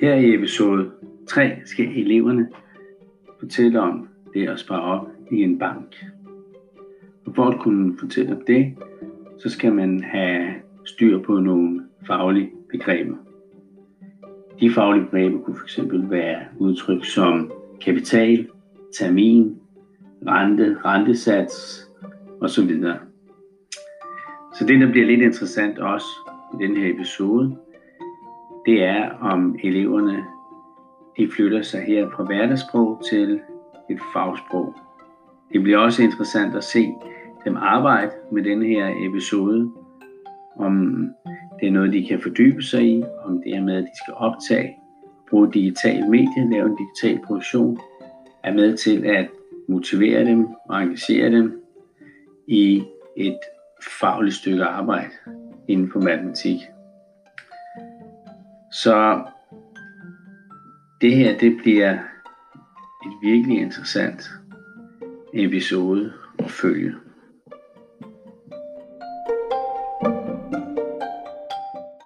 Her i episode 3 skal eleverne fortælle om det at spare op i en bank. Og for at kunne fortælle om det, så skal man have styr på nogle faglige begreber. De faglige begreber kunne fx være udtryk som kapital, termin, rente, rentesats osv. Så det, der bliver lidt interessant også i den her episode, det er om eleverne de flytter sig her fra hverdagssprog til et fagsprog. Det bliver også interessant at se dem arbejde med denne her episode, om det er noget, de kan fordybe sig i, om det er med, at de skal optage, bruge digitale medier, lave en digital produktion, er med til at motivere dem og engagere dem i et fagligt stykke arbejde inden for matematik. Så det her, det bliver et virkelig interessant episode at følge.